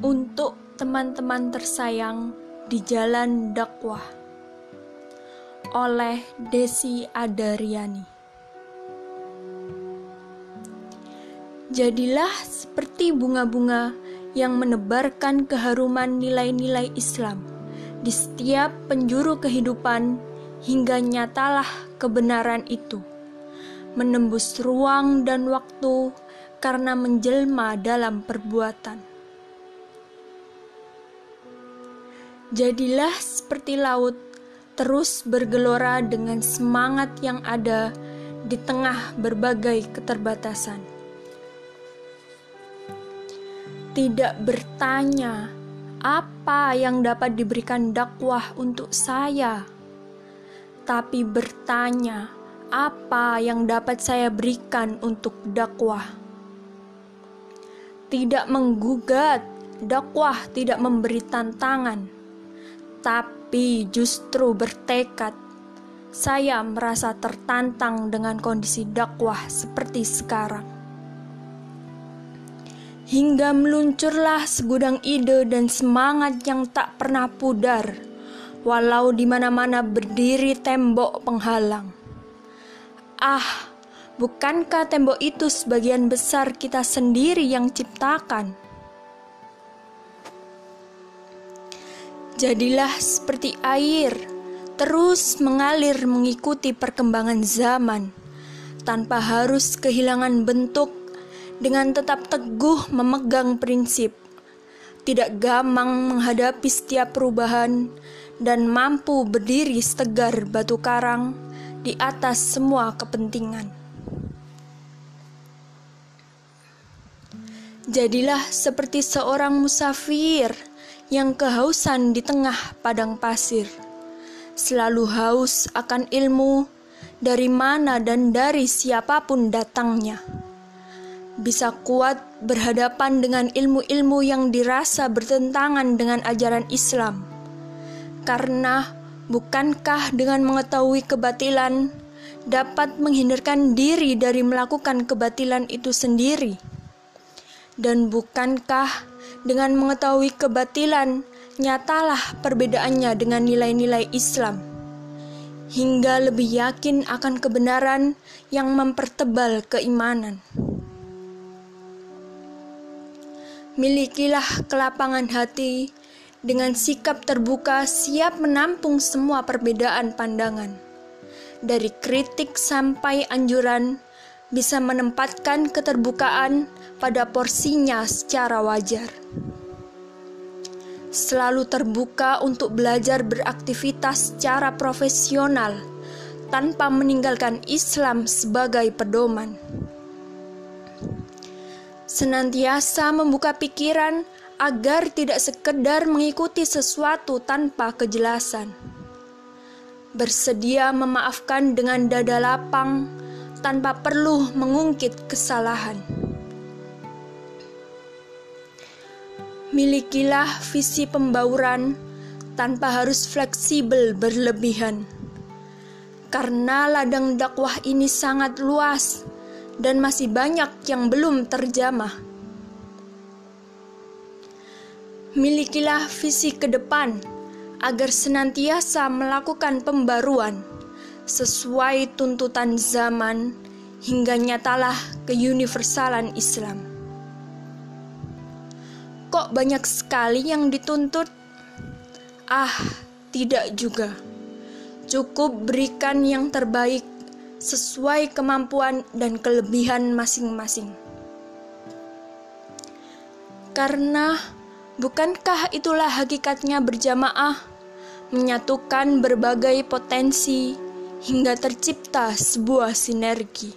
untuk teman-teman tersayang di jalan dakwah oleh Desi Adariani. Jadilah seperti bunga-bunga yang menebarkan keharuman nilai-nilai Islam di setiap penjuru kehidupan hingga nyatalah kebenaran itu menembus ruang dan waktu karena menjelma dalam perbuatan. Jadilah seperti laut, terus bergelora dengan semangat yang ada di tengah berbagai keterbatasan. Tidak bertanya apa yang dapat diberikan dakwah untuk saya, tapi bertanya apa yang dapat saya berikan untuk dakwah. Tidak menggugat, dakwah tidak memberi tantangan tapi justru bertekad. Saya merasa tertantang dengan kondisi dakwah seperti sekarang. Hingga meluncurlah segudang ide dan semangat yang tak pernah pudar, walau di mana-mana berdiri tembok penghalang. Ah, bukankah tembok itu sebagian besar kita sendiri yang ciptakan? Jadilah seperti air, terus mengalir mengikuti perkembangan zaman, tanpa harus kehilangan bentuk, dengan tetap teguh memegang prinsip, tidak gamang menghadapi setiap perubahan, dan mampu berdiri setegar batu karang di atas semua kepentingan. Jadilah seperti seorang musafir yang kehausan di tengah padang pasir. Selalu haus akan ilmu dari mana dan dari siapa pun datangnya. Bisa kuat berhadapan dengan ilmu-ilmu yang dirasa bertentangan dengan ajaran Islam. Karena bukankah dengan mengetahui kebatilan dapat menghindarkan diri dari melakukan kebatilan itu sendiri? Dan bukankah dengan mengetahui kebatilan, nyatalah perbedaannya dengan nilai-nilai Islam, hingga lebih yakin akan kebenaran yang mempertebal keimanan. Milikilah kelapangan hati dengan sikap terbuka siap menampung semua perbedaan pandangan. Dari kritik sampai anjuran, bisa menempatkan keterbukaan pada porsinya secara wajar. Selalu terbuka untuk belajar beraktivitas secara profesional tanpa meninggalkan Islam sebagai pedoman. Senantiasa membuka pikiran agar tidak sekedar mengikuti sesuatu tanpa kejelasan. Bersedia memaafkan dengan dada lapang tanpa perlu mengungkit kesalahan. Milikilah visi pembauran tanpa harus fleksibel berlebihan. Karena ladang dakwah ini sangat luas dan masih banyak yang belum terjamah. Milikilah visi ke depan agar senantiasa melakukan pembaruan sesuai tuntutan zaman hingga nyatalah keuniversalan Islam. Kok banyak sekali yang dituntut? Ah, tidak juga. Cukup berikan yang terbaik sesuai kemampuan dan kelebihan masing-masing. Karena bukankah itulah hakikatnya berjamaah, menyatukan berbagai potensi hingga tercipta sebuah sinergi.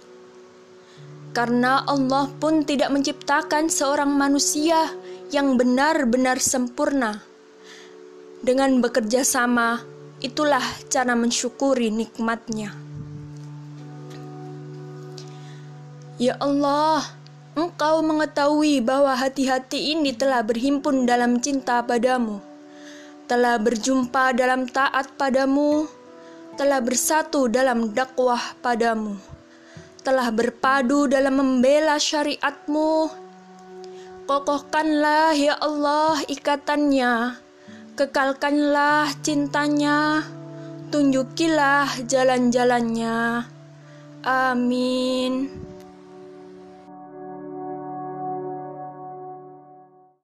Karena Allah pun tidak menciptakan seorang manusia yang benar-benar sempurna. Dengan bekerja sama, itulah cara mensyukuri nikmatnya. Ya Allah, Engkau mengetahui bahwa hati-hati ini telah berhimpun dalam cinta padamu, telah berjumpa dalam taat padamu, telah bersatu dalam dakwah padamu, telah berpadu dalam membela syariatmu. Kokohkanlah ya Allah ikatannya, kekalkanlah cintanya, tunjukilah jalan-jalannya. Amin.